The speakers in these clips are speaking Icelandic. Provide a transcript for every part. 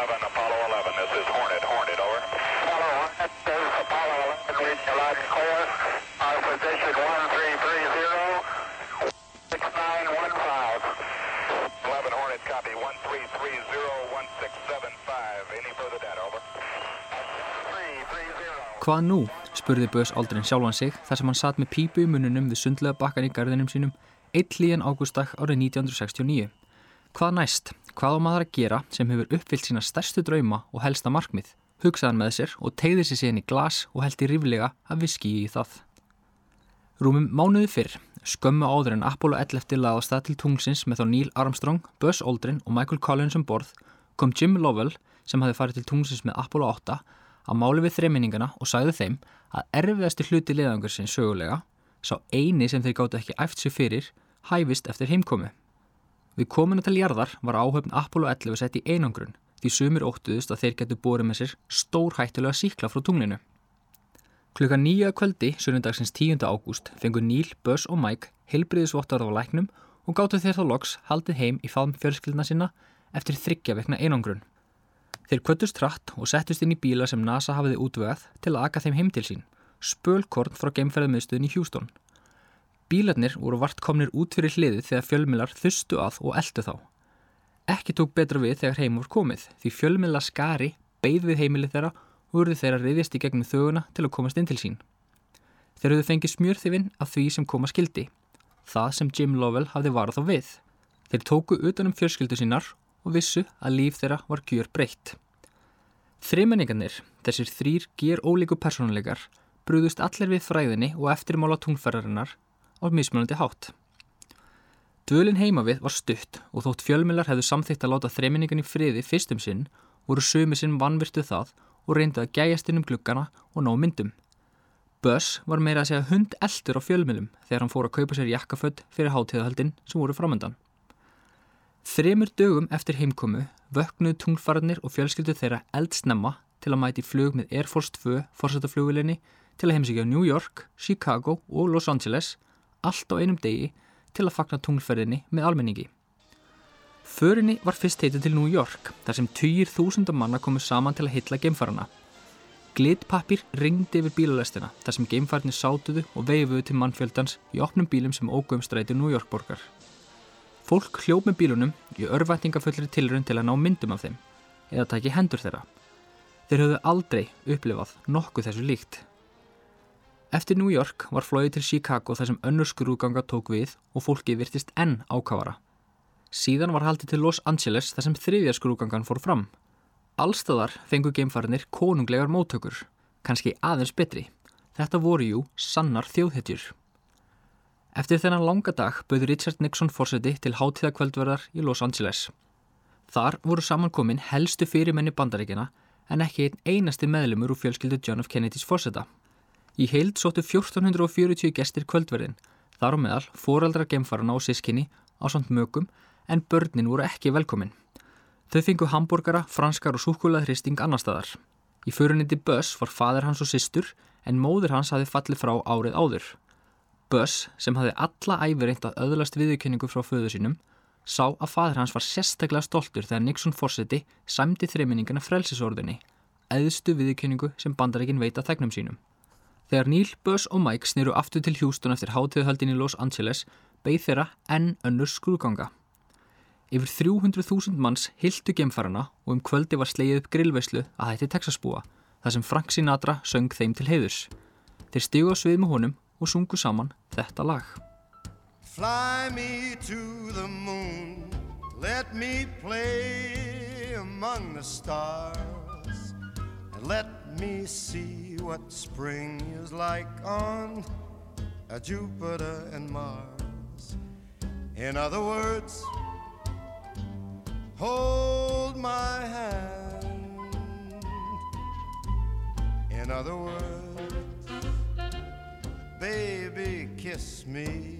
11, Apollo 11. This is Hornet. Hornet, over. Apollo 1, this is Apollo 11, reading you loud and clear. Our position 1330, 6915. 11 Hornet, copy. 1330-1675. Any further data, over. 330. Hvað nú? spurði Bös aldrin sjálfan sig þar sem hann satt með pípu í mununum við sundlega bakkan í garðinum sínum eitt líðan ágústak árið 1969. Hvað næst? Hvað á maður að gera sem hefur uppfyllt sína stærstu drauma og helsta markmið? Hugsaðan með sér og tegði sér síðan í glas og held í riflega að viski í það. Rúmum mánuði fyrr, skömmu áður en Apollo 11 laðast það til tunglsins með þá Neil Armstrong, Buzz Aldrin og Michael Collins um borð, kom Jim Lovell sem hafi farið til tunglsins með Apollo 8 að máli við þreminningana og sagði þeim að erfiðasti hluti liðangur sinn sögulega, sá eini sem þeir gáttu ekki æft sér fyrir, hæfist eftir heimkomi. Við kominu til jarðar var áhöfn Apollo 11 sett í einangrun því sumir óttuðust að þeir getu borið með sér stór hættulega síkla frá tunglinu. Klukka nýja kvöldi, sunnundagsins 10. ágúst, fengur Neil, Buzz og Mike heilbriðisvottar á læknum og gáttu þeir þá loks haldið heim í faðum fjölskyldna sinna eftir þryggja vekna einangrun. Þeir kvöttust trætt og settust inn í bíla sem NASA hafiði útvegað til að aka þeim heim til sín, spölkorn frá geimferðamiðstöðin í Hjústón. Bílarnir voru vart komnir út fyrir hliðið þegar fjölmilar þustu að og eldu þá. Ekki tók betra við þegar heim voru komið því fjölmila skari beigð við heimilið þeirra og voru þeirra reyðist í gegnum þöguna til að komast inn til sín. Þeir höfðu fengið smjörþifinn af því sem koma skildi, það sem Jim Lovell hafði varað þá við. Þeir tóku utanum fjörskildu sínar og vissu að líf þeirra var gjör breytt. Þrimenningarnir, þessir þrýr ger ólíku persónuleikar, brúðust allir við fræðinni og eftirmála tungferðarinnar á mismunandi hátt. Dvölin heima við var stutt og þótt fjölmilar hefðu samþýtt að láta þreminningan í friði fyrstum sinn voru sömu sinn vannvirtu það og reyndu að gæjast inn um gluggana og ná myndum. Buzz var meira að segja hund eldur á fjölmilum þegar hann fór að kaupa sér jakkafödd fyrir hátíðahaldin sem voru framöndan. Þremur dögum eftir heimkomu vöknuðu tunglfarnir og fjölskyldu þeirra eldsnemma til að mæti flug með Air Force 2 fórsetaflugvilinni til að heimsíkja New York, Chicago og Los Angeles allt á einum degi til að fagna tunglferðinni með almenningi. Förinni var fyrst heitið til New York þar sem týjir þúsunda manna komu saman til að hitla geimfarana. Glitpappir ringdi yfir bílalestina þar sem geimfarnir sátuðu og veifuðu til mannfjöldans í opnum bílum sem ógöfum stræti New York borgar. Fólk hljóp með bílunum í örvætingaföllri tilrönd til að ná myndum af þeim eða taki hendur þeirra. Þeir höfðu aldrei upplifað nokkuð þessu líkt. Eftir New York var flóið til Chicago þar sem önnur skrúganga tók við og fólki virtist enn ákavara. Síðan var haldið til Los Angeles þar sem þriðja skrúgangan fór fram. Allstaðar fengu geimfarinir konunglegar móttökur, kannski aðeins betri. Þetta voru jú sannar þjóðhetjur. Eftir þennan langa dag bauð Richard Nixon fórseti til hátíðakvöldverðar í Los Angeles. Þar voru samankomin helstu fyrirmenni bandaríkina en ekki einn einasti meðlumur úr fjölskyldu John F. Kennedys fórseta. Í heild sóttu 1440 gestir kvöldverðin, þar á meðal fóraldra gemfarana og sískinni á samt mögum en börnin voru ekki velkomin. Þau fengu hambúrgara, franskar og súkulað hristing annar staðar. Í förunindi Buzz var fadur hans og sýstur en móður hans hafi fallið frá árið áður. Buzz, sem hafi alla æfi reynt að öðlast viðurkenningu frá föðu sínum, sá að fadur hans var sérstaklega stoltur þegar Nixon fórseti sæmdi þreiminningana frelsisordunni, eðstu viðurkenningu sem bandarækin veita þegnum sínum. Þegar Neil, Buzz og Mike snýru aftur til Houston eftir hátíðuhaldin í Los Angeles, beigð þeirra enn önnur skrúganga. Yfir 300.000 manns hildu gemfarana og um kvöldi var slegið upp grillveislu að hætti Texasbúa, þar sem Frank Sinatra söng þeim til heiðurs. Þeir stígu á svið með honum og sungu saman þetta lag. Fly me to the moon, let me play among the stars, let me see what spring is like on a Jupiter and Mars. In other words, hold my hand. In other words, baby, kiss me.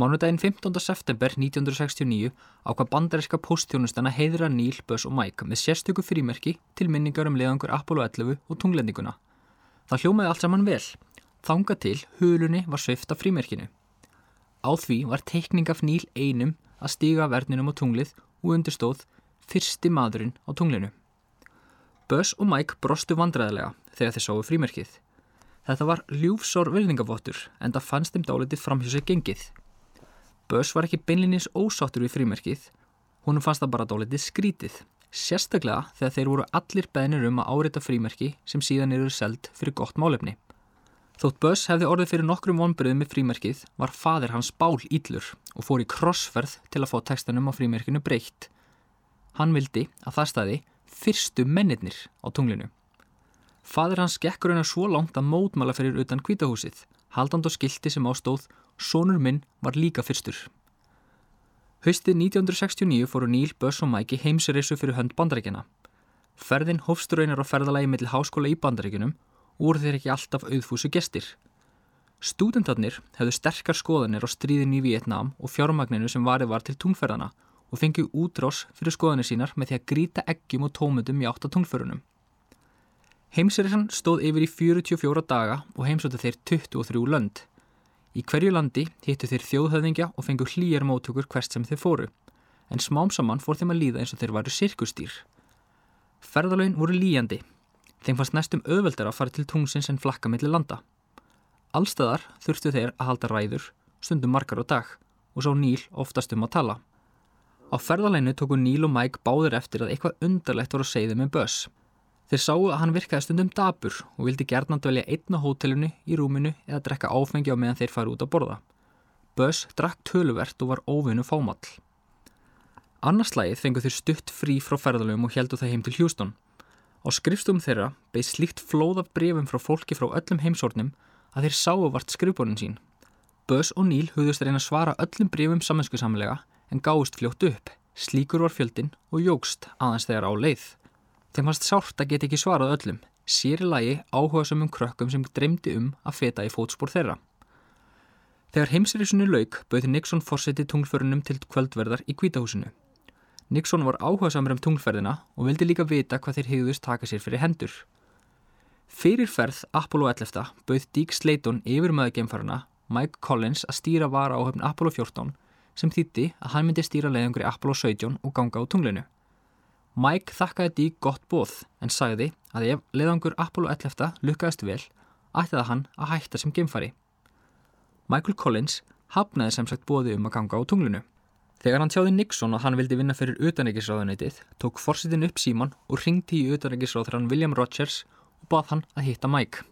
Mánudaginn 15. september 1969 ákvað bandaríska póstþjónustana heiðra Neil, Buzz og Mike með sérstöku frímerki til minningar um leiðangur Apollo 11 og tunglendinguna. Það hljómaði allt saman vel. Þanga til hulunni var sveift af frímerkinu. Á því var teikning af Neil einum að stíga verninum á tunglið og undirstóð fyrsti maðurinn á tunglinu. Buzz og Mike brostu vandræðilega þegar þeir sáu frímerkið. Þetta var ljúfsór vilningavottur en það fannst þeim dálitið framhjá sig gengið. Buzz var ekki beinlinnins ósáttur við frímerkið, honum fannst það bara dálitið skrítið, sérstaklega þegar þeir voru allir beðnir um að árita frímerki sem síðan eru seld fyrir gott málefni. Þótt Buzz hefði orðið fyrir nokkrum vonbyrðum með frímerkið var fadir hans bál íllur og fór í krossferð til að fá textanum á frímerkinu breytt. Hann vildi að það staði fyrstu mennirnir á tunglinu. Fadir hans gekk raunar svo langt að mótmæla fyrir utan kvítahúsið, haldand og skilti sem ástóð Sónur minn var líka fyrstur. Haustið 1969 fóru Neil, Buzz og Mike í heimsreisu fyrir hönd bandaríkjana. Ferðin hófst raunar á ferðalagi millir háskóla í bandaríkjunum og voru þeir ekki alltaf auðfúsu gestir. Stúdentarnir hefðu sterkar skoðanir á stríðin í Vietnam og fjármagninu sem varið var til tungferðana og fengið útrás fyrir skoðanir sínar með því að gríta eggjum og tómundum í átta tungferðunum. Heimsreisan stóð yfir í 44 daga og heimsóttu þeir 23 lönd. Í hverju landi hittu þeir þjóðhöfðingja og fengu hlýjar móttökur hvert sem þeir fóru, en smám saman fór þeim að líða eins og þeir varu sirkustýr. Ferðalögin voru líjandi. Þeim fannst næstum auðveldar að fara til tungsins en flakka millir landa. Allstæðar þurftu þeir að halda ræður, stundum margar á dag, og sá Níl oftast um að tala. Á ferðaleginu tóku Níl og Mike báður eftir að eitthvað undarlegt voru að segja þeim með Buzz. Þeir sáu að hann virkaði stundum dabur og vildi gerna dvelja einn á hótelinu í rúminu eða drekka áfengi á meðan þeir fari út að borða. Buzz drakk töluvert og var óvinnu fámall. Annarslægið fengu þeir stutt frí frá ferðalögum og heldu það heim til Hjústón. Á skrifstum þeirra beð slíkt flóð af brefum frá fólki frá öllum heimsórnum að þeir sáu vart skrifbónin sín. Buzz og Neil hugðust reyna að svara öllum brefum saminskusamlega en gáðust fljótt upp. Slíkur var fjöldin og jógst aðeins þegar á leið. Þeim fannst sárt að geta ekki svarað öllum, sér í lagi áhuga samum krökkum sem dreymdi um að feta í fótspór þeirra. Þegar heimsriðsunni lauk bauði Nixon fórseti tunglförunum til kvöldverðar í kvítahúsinu. Nixon var áhuga samur um tunglferðina og vildi líka vita hvað þeir hegðust taka sér fyrir hendur. Fyrir ferð Apollo 11 bauð Deke Slayton yfir maður geimfarana Mike Collins að stýra vara áhöfn Apollo 14 sem þýtti að hann myndi stýra leiðangri Apollo 17 og ganga á tunglinu. Mike þakkaði Deke gott bóð en sagði að ef leiðangur Apollo 11 lukkaðist vel ætti það hann að hætta sem geimfari. Michael Collins hafnaði sem sagt bóði um að ganga á tunglinu. Þegar hann tjáði Nixon að hann vildi vinna fyrir utanækisráðunitið, tók forsitin upp síman og ringti í utanækisráðurann William Rogers og bað hann að hitta Mike.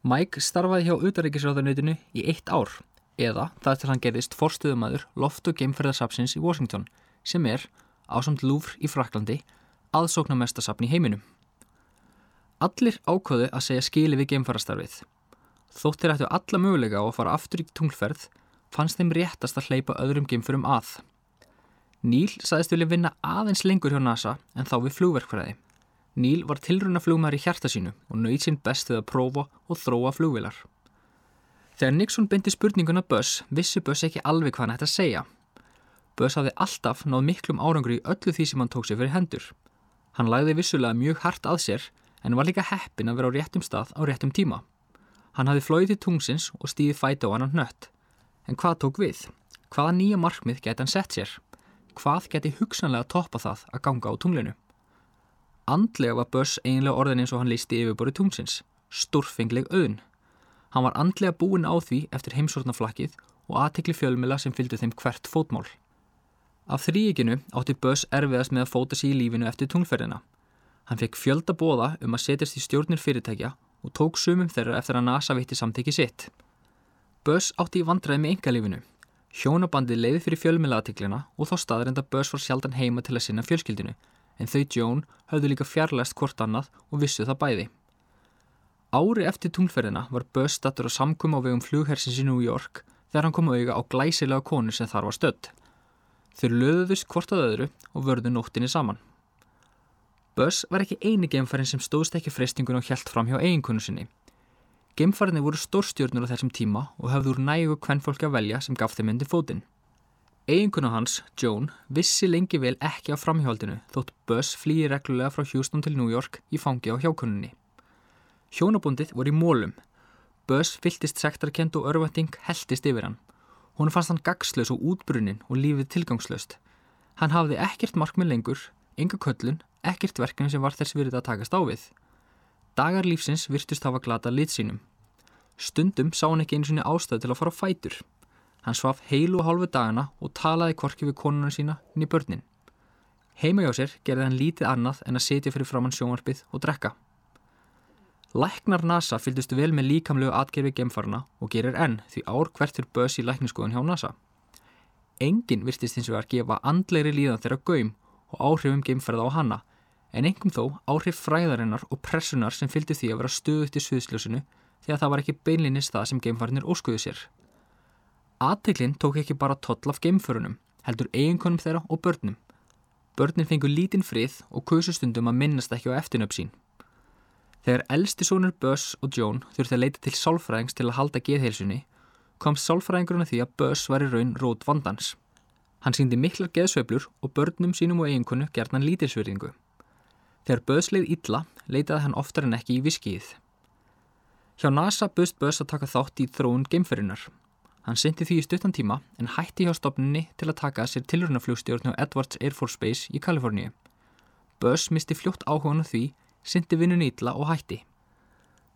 Mike starfaði hjá utanækisráðunitinu í eitt ár, eða þar til hann gerðist forstuðumæður loft- og geimferðarsapsins í Washington, sem er, ásamt Louvre í Fraklandi, aðsóknarmestasapn í heiminum. Allir ákvöðu að segja skili við geimfarastarfið. Þóttir ættu alla möguleika á að fara aftur í tunglferð, fannst þeim réttast að hleypa öðrum geimfurum að. Neil sagðist vilja vinna aðeins lengur hjá NASA en þá við flugverkfræði. Neil var tilruna flugmaður í hjarta sínu og nöyð sín best við að prófa og þróa flugvilar. Þegar Nixon byndi spurninguna Buzz, vissi Buzz ekki alveg hvað hann ætti að segja. Buzz hafði alltaf náð miklum árangur í öllu því sem hann tók sér fyrir hendur. Hann lagði vissulega mjög hart að sér en var líka heppin að vera á réttum stað á réttum tíma. Hann hafði flóið til tungsins og stíði fæta á hann nött. En hvað tók við? Hvaða nýja markmið geti hann sett sér? Hvað geti hugsanlega toppa það að ganga á tunglinu? Andlega var Buzz eiginlega orðin eins og hann lísti yfirbori tungsins. Stórfengleg auðn. Hann var andlega búin á því eftir heimsortnaflakkið og aðtekli fjölmila sem fylgdu þeim hvert fótmál. Af þrýikinu átti Buzz erfiðast með að fóta sig í lífinu eftir tunglferðina. Hann fekk fjölda bóða um að setjast í stjórnir fyrirtækja og tók sumum þeirra eftir að NASA veitti samteki sitt. Buzz átti í vandræði með engalífinu. Hjónabandi leiði fyrir fjölmiðlaatiklina og þá staður enda Buzz var sjaldan heima til að sinna fjölskyldinu en þau Joan höfðu líka fjarlæst hvort annað og vissu það bæði. Ári eftir tunglferðina var Buzz stattur á samkum á vegum flughersins í New York þegar hann kom auðga á glæsilega konu sem þar var stödd. Þau löðuðust hvort að öðru og vörðu nóttinni saman. Buzz var ekki eini geimfærin sem stóðst ekki freystingun og hjælt fram hjá eiginkonu sinni. Geimfærinni voru stórstjórnur á þessum tíma og hafði úr nægu hvern fólk að velja sem gaf þeim undir fótinn. Eiginkona hans, Joan, vissi lengi vel ekki á framhjálpinu þótt Buzz flýi reglulega frá Houston til New York í fangi á hjákonunni. Hjónabundið voru í mólum. Buzz fylltist sektarkend og örvending heldist yfir hann. Hún fannst hann gagslaus og útbrunnin og lífið tilgangslöst. Hann hafði ekkert markmið lengur, enga köllun, ekkert verkefni sem var þess virðið að takast á við. Dagar lífsins virtust hafa glata lit sínum. Stundum sá hann ekki einu sinni ástæðu til að fara á fætur. Hann svaf heilu og hálfu dagana og talaði korki við konuna sína inn í börnin. Heima hjá sér gerði hann lítið annað en að setja fyrir framann sjónvarpið og drekka. Læknar NASA fylgdust vel með líkamlegu atgerfi gemfarna og gerir enn því ár hvert fyrir bös í lækningsskoðun hjá NASA. Engin virtist hins vegar gefa andleiri líðan þeirra gaum og áhrifum gemferða á hanna en engum þó áhrif fræðarinnar og pressunar sem fylgdi því að vera stöðugt í sviðsljósinu því að það var ekki beinlinnist það sem gemfarnir óskuðu sér. Aðteglinn tók ekki bara toll af geimförunum, heldur eiginkonum þeirra og börnum. Börnin fengur lítinn frið og kusustundum að minnast ekki á eftirnöp sín. Þegar eldsti sónur Buzz og Joan þurfti að leita til sálfræðings til að halda geðheilsunni, kom sálfræðingurinn að því að Buzz var í raun rót vandans. Hann síndi miklar geðsveiflur og börnum sínum og eiginkonu gerðan lítilsverðingu. Þegar Buzz leið illa, leitaði hann oftar en ekki í viskið. Hjá NASA bust Buzz að taka þátt í þróun geimferinnar Hann syndi því í stuttan tíma en hætti hjá stopninni til að taka sér tilrunaflugstjórn hjá Edwards Air Force Base í Kaliforníu. Buzz misti fljótt áhugan á því, syndi vinnun ítla og hætti.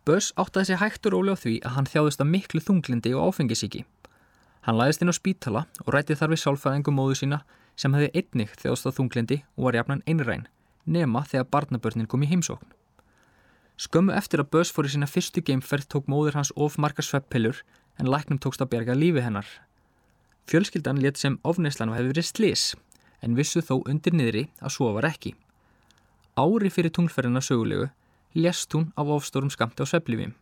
Buzz áttaði sig hægt og róli á því að hann þjáðist að miklu þunglindi og áfengisíki. Hann læðist inn á spítala og rætti þar við sálfæðingum móðu sína sem hefði einnig þjáðst á þunglindi og var jafnan einræn, nema þegar barnabörnin kom í heimsókn. Skömmu eftir að Buzz fór í sína fyrstu geimferð tók móður hans of margar sveppillur en læknum tókst að berga lífi hennar. Fjölskyldan let sem ofneislan hefði verið slis en vissu þó undir niðri að svo var ekki. Ári fyrir tunglferðina sögulegu lest hún af ofstórum skamti á sveplifim.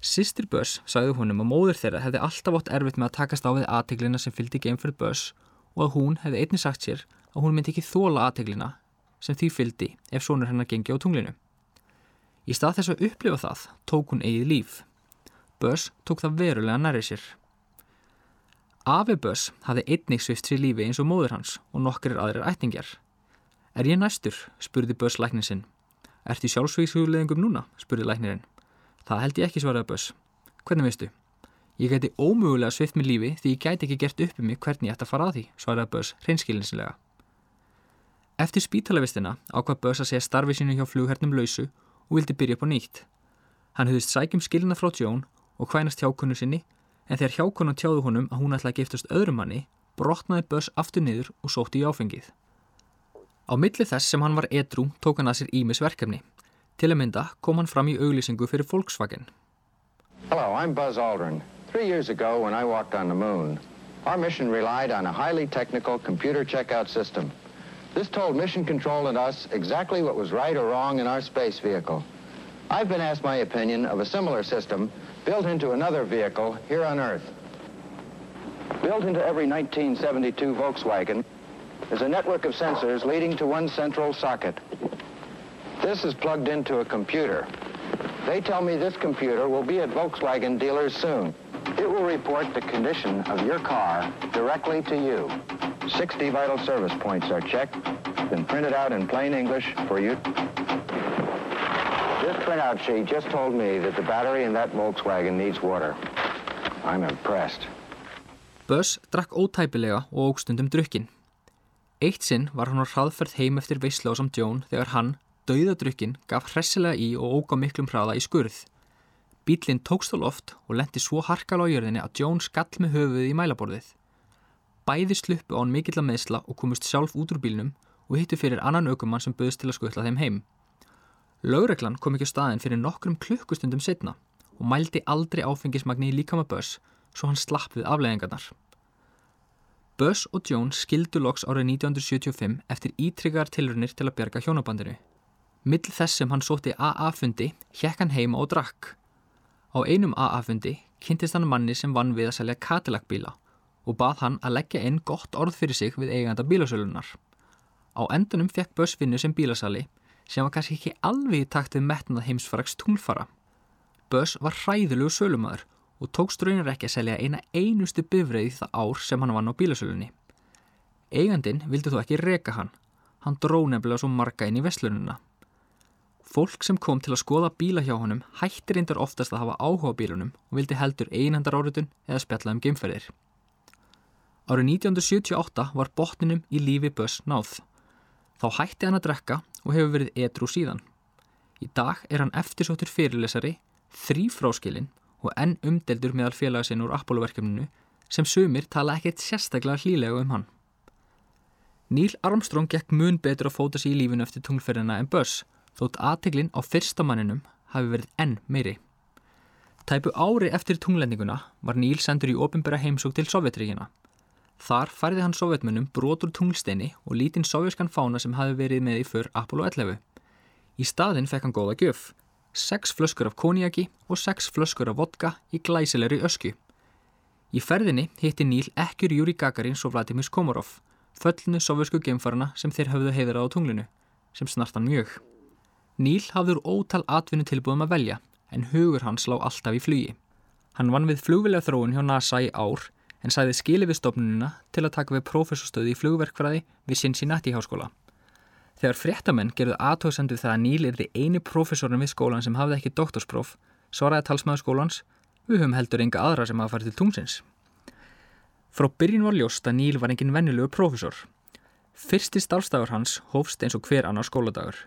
Sistir Börs sagði húnum að móður þeirra hefði alltaf átt erfitt með að takast á við aðteglina sem fylgdi geimferð Börs og að hún hefði einni sagt sér að hún myndi ekki þóla aðteglina sem því fylgdi ef sonur hennar gengi á tunglinu. Í stað þess að upplifa það tók hún eigið líf. Börs tók það verulega næri sér. Afi Börs hafði einnig svift sér lífi eins og móður hans og nokkur er aðrir ættingjar. Er ég næstur? spurði Börs læknin sinn. Ertu í sjálfsvíkshugleðingum núna? spurði læknirinn. Það held ég ekki svaraði Börs. Hvernig veistu? Ég gæti ómögulega svift mér lífi því ég gæti ekki gert upp um mig hvernig ég ætti að fara að því, svaraði Börs hreinskilinsilega. Eftir spítalavistina ákvað Börs að segja starfi sínu hjá flughernum lausu og vildi byrja upp á nýtt. Hann höfðist sækjum skilina frá Jón og hvænast hjákonu sinni en þegar hjákonu tjáðu honum að hún ætlaði að giftast öðrum manni brotnaði Börs aftur niður og sótti í áfengið. Á milli þess sem hann var edru tók hann að sér ímis verkefni. Til að mynda kom hann fram í auglýsingu fyrir Volkswagen. Hello, I'm Buzz Aldrin. Three years ago when I walked on the moon, our mission relied on a highly technical computer checkout system. This told mission control and us exactly what was right or wrong in our space vehicle. I've been asked my opinion of a similar system built into another vehicle here on Earth. Built into every 1972 Volkswagen is a network of sensors leading to one central socket. This is plugged into a computer. They tell me this computer will be at Volkswagen dealers soon. It will report the condition of your car directly to you. 60 vital service points are checked, then printed out in plain English for you. This printout sheet just told me that the battery in that Volkswagen needs water. I'm impressed. Buzz drakk ótæpilega og ógstundum. Eitt sinn var hann á hraðferð heim eftir veislu á samt Jón þegar hann, dauðadrukkin, gaf hressilega í og óga miklum hraða í skurð. Bílinn tókst á loft og lendi svo harkala á jörðinni að Jón skall með höfuð í mælaborðið. Bæði sluppu á hann mikill að meðsla og komust sjálf út úr bílnum og hittu fyrir annan aukumann sem böðst til að skutla þeim heim. Lögreglan kom ekki á staðin fyrir nokkrum klukkustundum setna og mældi aldrei áfengismagni í líkama Buzz svo hann slapp við afleggingarnar. Buzz og Jones skildu loks árið 1975 eftir ítryggar tilrunir til að bjarga hjónabandinu. Mill þess sem hann sótti AA-fundi hjekk hann heima og drakk. Á einum AA-fundi kynntist hann manni sem vann við að selja Cadillac bíla og bað hann að leggja inn gott orð fyrir sig við eiganda bílasölunar. Á endunum fekk Buzz vinnu sem bílasali sem var kannski ekki alveg í takt við metnað heimsfarags tunglfara. Buzz var hræðilegu sölumæður og tókst raunir ekki að selja eina einustu bifreið það ár sem hann vann á bílasölunni. Eigandin vildi þó ekki reka hann. Hann dró nefnilega svo marga inn í vestlununa. Fólk sem kom til að skoða bíla hjá honum hættir reyndar oftast að hafa áhuga á bílunum og vildi heldur einhandar áritun eða spjalla um geimferðir. Árið 1978 var botninum í lífi Buzz náð. Þá hætti hann að drekka og hefur verið edru síðan. Í dag er hann eftirsóttur fyrirlesari, þrý fráskilinn og enn umdeldur meðal félagasinn úr Apollo-verkefninu sem sumir tala ekkert sérstaklega hlýlega um hann. Neil Armstrong gekk mun betur að fóta sig í lífinu eftir tunglferðina en Buzz þótt aðteglinn á fyrsta manninum hafi verið enn meiri. Tæpu ári eftir tunglendinguna var Neil sendur í ofinbæra heimsók til Sovjetríkina. Þar færði hann sovjetmönnum brotur tunglsteini og lítinn sovjaskan fána sem hafi verið með í för Apollo 11. Í staðinn fekk hann góða gjöf, sex flöskur af koniaki og sex flöskur af vodka í glæsilegri ösku. Í ferðinni hitti Neil ekkur Júri Gagarin svo Vladimir Komorov, föllnu sovjasku geimfarana sem þeir höfðu heiðra á tunglinu, sem snart hann mjög. Neil hafður ótal atvinnu tilbúðum að velja, en hugur hans lá alltaf í flugi. Hann vann við flugvilja þróun hjá NASA í ár, en sæði skili við stofnunina til að taka við prófessorstöði í flugverkfræði við Cincinnati háskóla. Þegar fréttamenn gerðu aðtóðsendu það að Níl er því eini prófessorinn við skólan sem hafði ekki doktorspróf, svaraði talsmaður skólans, við höfum heldur enga aðra sem hafa farið til tungsins. Frá byrjun var ljóst að Níl var engin vennilegu prófessor. Fyrsti starfstafur hans hófst eins og hver annar skóladagur,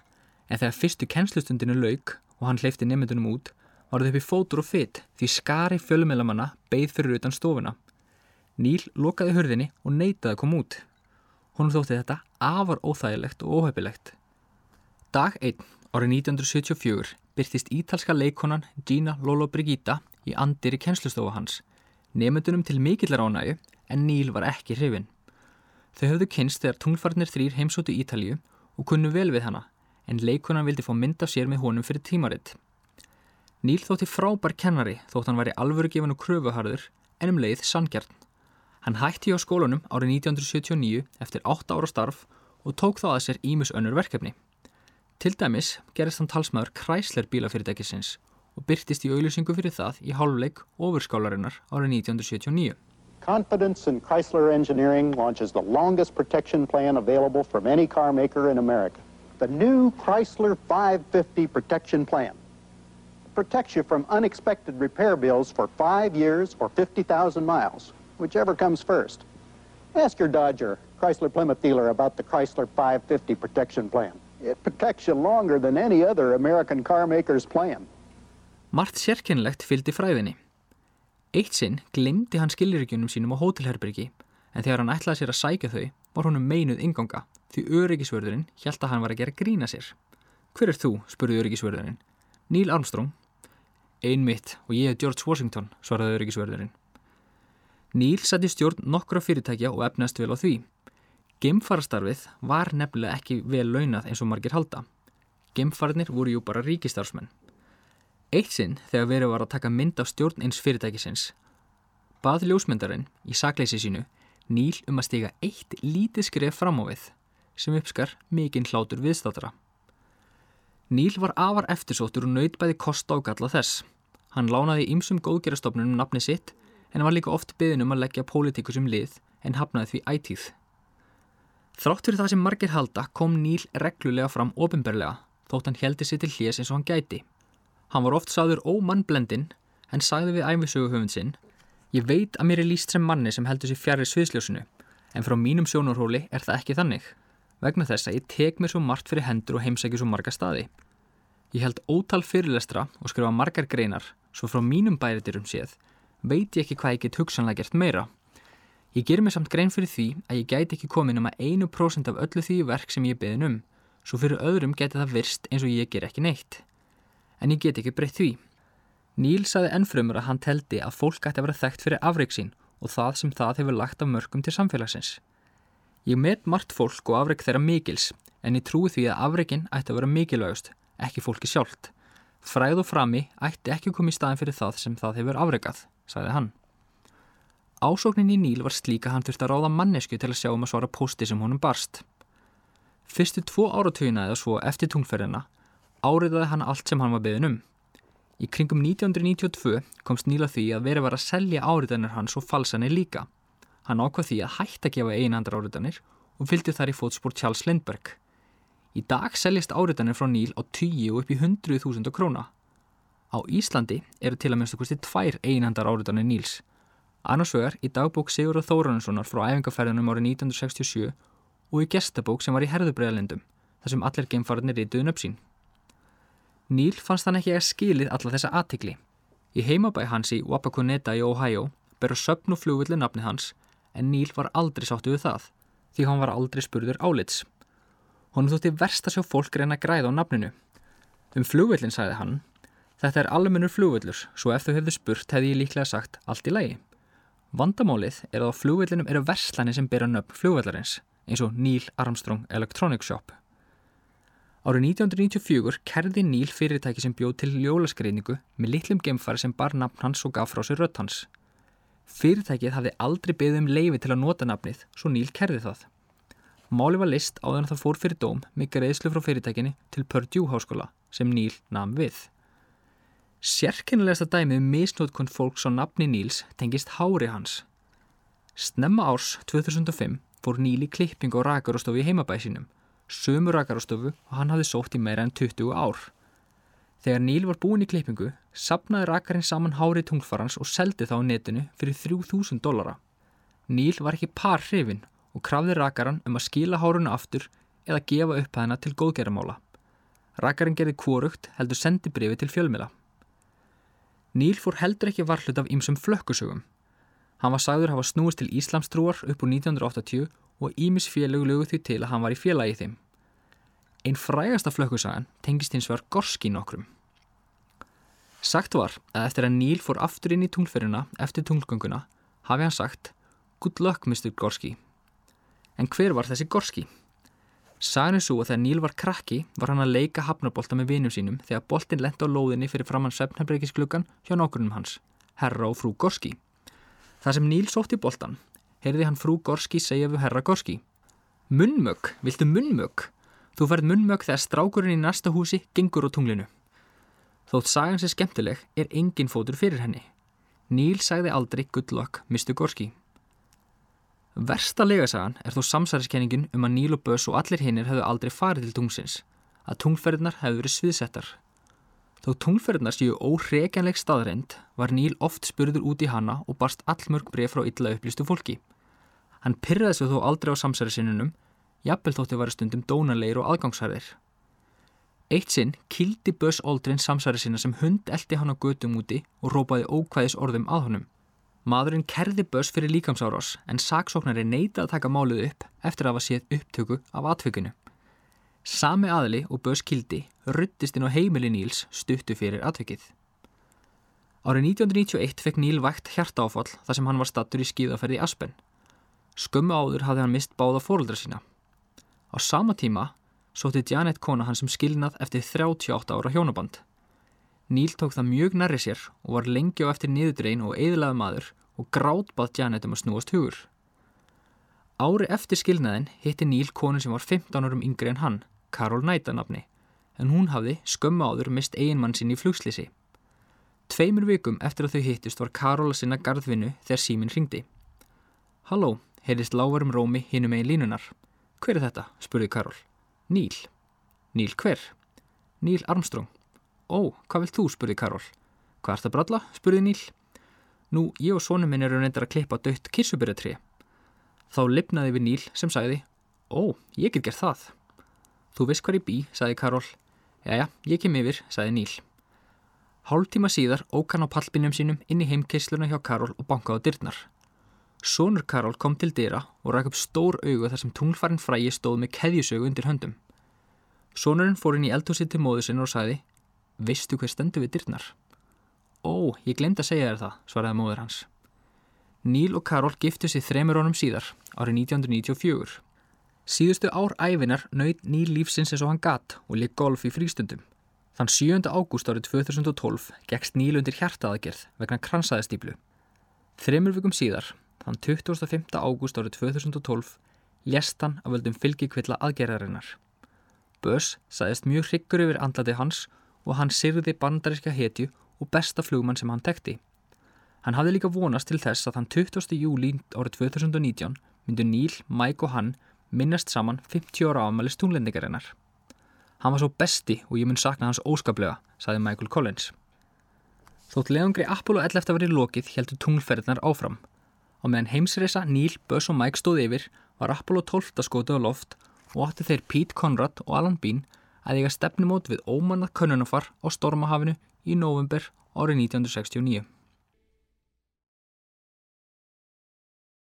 en þegar fyrstu kennslustundinu lauk og hann hleyfti nefndunum út, var þau upp í fótur og fytt því skari fjölumelamanna beigð fyrir utan stofuna. Níl lokaði hörðinni og neitaði að koma út. Hún þótti þetta afar óþægilegt og óhefilegt. Dag 1 árið 1974 byrtist ítalska leikonan Gina Lolo Brigida í andir í kennslustofa hans, nefndunum til mikillar ánægu en Níl var ekki hrifin. Þau höfðu kynst þegar tunglfarnir þrýr heimsótu Ítalju og kunnu vel við hana, en leikonan vildi fá mynd af sér með honum fyrir tímaritt. Níl þótti frábær kennari þótt hann væri alvörugefin og kröfuharður en um leið sanngjarn. Hann hætti á skólunum árið 1979 eftir 8 ára starf og tók þá að sér ímus önnur verkefni. Til dæmis gerist hann talsmaður Chrysler bílafyrirtækisins og byrtist í auðlýsingu fyrir það í hálfleik ofurskálarinnar árið 1979. Confidence in Chrysler Engineering launches the longest protection plan available from any car maker in America. The new Chrysler 550 protection plan protects you from unexpected repair bills for five years or 50,000 miles, whichever comes first. Ask your Dodger, Chrysler Plymouth dealer about the Chrysler 550 protection plan. It protects you longer than any other American car maker's plan. Margt sérkennilegt fylgdi fræðinni. Eitt sinn glimti hann skilriðgjunum sínum á hótelherbergi en þegar hann ætlaði sér að sækja þau var honum meinuð inganga því öryggisvörðurinn hjælt að hann var að gera grína sér. Hver er þú? spurði öryggisvörðurinn. Neil Armstrong. Ein mitt og ég er George Washington, svaraði öryggisvörðurinn. Satt í stjórn nokkra fyrirtækja og efnast vel á því. Gemfarastarfið var nefnilega ekki vel launað eins og margir halda. Gemfarnir voru jú bara ríkistarfsmenn. Eitt sinn þegar verið var að taka mynd af stjórn eins fyrirtækisins bað ljósmyndarinn í sakleysi sínu Níl um að stiga eitt lítið skref fram á við sem uppskar mikinn hlátur viðstátara. Níl var afar eftirsóttur og naut bæði kosta og galla þess. Hann lánaði ímsum góðgerastofnunum nafni sitt en var líka oft byggðin um að leggja pólitíkusum lið en hafnaði því ætíð. Þrátt fyrir það sem margir halda kom Níl reglulega fram ofinberlega þótt hann heldi sér til hljés eins og hann gæti. Hann var oft sagður ómannblendin en sagði við æfisöguhöfund sinn Ég veit að mér er líst sem manni sem heldur sér fjari sviðsljósinu en frá mínum sjónarhóli er það ekki þannig vegna þess að ég tek mér svo margt fyrir hendur og heimsækju svo marga staði. Ég held ótal fyrirlestra og skrifa margar greinar svo frá mínum bæritirum séð veit ég ekki hvað ég get hugsanlega gert meira. Ég ger mér samt grein fyrir því að ég gæti ekki komið einu prósent af öllu því verk sem ég beðin um svo fyrir öðrum geti það virst eins og ég ger ekki neitt. En ég get ekki breytt því. Níl saði ennfrömmur að hann teldi að fólk ætti að vera þekkt fyrir afreik sín og það sem það hefur lagt af mörgum til samfélagsins. Ég met margt fólk og afreik þeirra mikils en ég trúi því að afreikin ætti að vera mikilvægust, ekki fólki sjálft. Fræð og frami ætti ekki komið í staðin fyrir það sem það hefur afreikað, sagði hann. Ásóknin í Níl var slíka hann þurfti að ráða mannesku til að sjá um að svara posti sem honum barst. Fyrstu tvo áratugina eða svo eftir tungferðina áriðaði hann allt sem hann var beðin um. Í kringum 1992 komst Níla því að verið var að selja áriðanir hans og falsanir líka. Hann ákvað því að hætta að gefa einandar áriðanir og fylgdi þar í fótspór Charles Lindbergh. Í dag seljast áriðanir frá Níl á 10 og upp í 100.000 króna. Á Íslandi eru til að minnstu kosti tvær einandar áriðanir Níls. Annars vegar í dagbók Sigurður Þóranssonar frá æfingarferðinum árið 1967 og í gestabók sem var í herðubræðalindum, þar sem allir geimfarnir rituðu nöpsín. Níl fannst hann ekki að skilið alla þessa aðtikli. Í heimabæ hans í Wapakoneta í Ohio beru söpn og flugvillu nafni hans en Níl var aldrei sáttu við það því hann var aldrei spurður álits. Honum þótti verst að sjá fólk reyna að græða á nafninu. Um flugvillin sagði hann Þetta er almennur flugvillur, svo ef þau hefðu spurt hefði ég líklega sagt allt í lagi. Vandamálið er að á flugvillinum eru verslani sem bera nöfn flugvillarins eins og Neil Armstrong Electronic Shop. Árið 1994 kerði Neil fyrirtæki sem bjóð til ljólaskreiningu með litlum gemfari sem bar nafn hans og gaf frá sér rött hans. Fyrirtækið hafði aldrei beðið um leifi til að nota nafnið, svo Neil kerði það. Máli var list á þann að það fór fyrir dóm með greiðslu frá fyrirtækinni til Purdue háskóla sem Neil nam við. Sérkennilegasta dæmið um misnótkund fólks á nafni Níls tengist hári hans. Snemma árs 2005 fór Níl í klipping og rakarostofu í heimabæsinum, sömu rakarostofu og hann hafði sótt í meira en 20 ár. Þegar Níl var búin í klippingu, sapnaði rakarinn saman hári tungfarans og seldi þá á netinu fyrir 3000 dollara. Níl var ekki par hrifin og krafði rakaran um að skila hárunu aftur eða gefa upp hæðina til góðgerramála. Rakarinn gerði kvorugt heldur sendi brefi til fjölmila. Níl fór heldur ekki varhlut af ýmsum flökkusögum. Hann var sagður hafa snúist til Íslamstrúar upp úr 1980 og Ímis félög lögu því til að hann var í félagi í þeim. Einn frægasta flökkusagan tengist hins vegar Gorski nokkrum. Sagt var að eftir að Níl fór aftur inn í tunglferina eftir tunglgönguna hafi hann sagt Good luck Mr. Gorski. En hver var þessi Gorski? Sagan er svo að þegar Níl var krakki var hann að leika hafnabolta með vinum sínum þegar boltin lent á lóðinni fyrir framann svefnabreykiskluggan hjá nákvæmum hans, herra og frú Gorski. Það sem Níl sótt í boltan, heyrði hann frú Gorski segja við herra Gorski. Munnmögg, viltu munnmögg? Þú færð munnmögg þegar strákurinn í næsta húsi gengur á tunglinu. Þótt sagan sé skemmtileg er engin fótur fyrir henni. Níl sagði aldrei good luck, Mr. Gorski. Versta legasagan er þó samsæriskenningin um að Níl og Böss og allir hinnir hefðu aldrei farið til tungsins, að tungferðnar hefðu verið sviðsettar. Þó tungferðnar séu óhreikjanleik staðreind var Níl oft spurður út í hana og barst allmörg bref frá illa upplýstu fólki. Hann pyrraði sig þó aldrei á samsærisinunum, jafnvel þótti var stundum dónalegir og aðgangsharðir. Eitt sinn kildi Böss Aldrin samsærisina sem hund eldi hann á götum úti og rópaði ókvæðis orðum að honum. Maðurinn kerði Böss fyrir líkamsárás en saksóknari neita að taka málið upp eftir að hafa séð upptöku af atfökunu. Sami aðli og Böss kildi ruttist inn á heimili Níls stuttu fyrir atfökið. Árið 1991 fekk Níl vægt hjartaáfall þar sem hann var stattur í skíðaferði í Aspen. Skömmu áður hafði hann mist báða fóröldra sína. Á sama tíma sótti Janet kona hann sem skilnað eftir 38 ára hjónaband. Níl tók það mjög nærri sér og var lengi á eftir niðurdrein og eðlaði maður og grátbað Janet um að snúast hugur. Ári eftir skilnaðin hitti Níl konu sem var 15 árum yngri en hann, Karol Næta nafni, en hún hafði skömmu áður mist eiginmann sín í flugslýsi. Tveimur vikum eftir að þau hittist var Karol að sinna gardvinnu þegar síminn ringdi. Halló, heyrðist lávarum rómi hinum einn línunar. Hver er þetta? spurði Karol. Níl. Níl hver? Níl Armstrong. Ó, hvað vilt þú? spurði Karol. Hvað ert að bralla? spurði Níl. Nú, ég og sónum minn eru neyndar að klippa dött kirsubyrjatrið. Þá lipnaði við Níl sem sagði Ó, ég get gert það. Þú veist hvað ég bý, sagði Karol. Jæja, ég kem yfir, sagði Níl. Hálf tíma síðar ók hann á pallbynjum sínum inn í heimkeisluna hjá Karol og bankaði á dyrnar. Sónur Karol kom til dyra og ræk upp stór augu þar sem tunglfarinn frægi stóð með keðjusögu undir höndum. Sónurinn fór inn í eldhúsið til móðu sinna og sagði Veistu hver stendur við dyrnar? Ó, ég glemt að segja þér það, svaraði móður hans. Níl og Karol giftu sér þremur honum síðar, árið 1994. Síðustu ár æfinar nöyð Níl lífsins eins og hann gatt og leik golf í frístundum. Þann 7. ágúst árið 2012 gegst Níl undir hjartaðagerð vegna kransaðistýplu. Þremur vikum síðar, þann 25. ágúst árið 2012, lest hann að völdum fylgikvilla aðgerðarinnar. Börs sæðist mjög hryggur yfir andlati hans og hann syrði bandaríska hetju og besta flugmann sem hann tekti. Hann hafði líka vonast til þess að þann 20. júli árið 2019 myndu Níl, Mike og hann minnast saman 50 ára ámælis tunglendingarinnar. Hann var svo besti og ég mun sakna hans óskaplega, saði Michael Collins. Þótt leiðungri Apollo 11 að verið lokið heldur tunglferðinar áfram. Og meðan heimsreisa Níl, Buzz og Mike stóð yfir var Apollo 12 skotið á loft og átti þeir Pete Conrad og Alan Bean að eiga stefnumót við ómannað könnunafar á Stormahafinu í november árið 1969.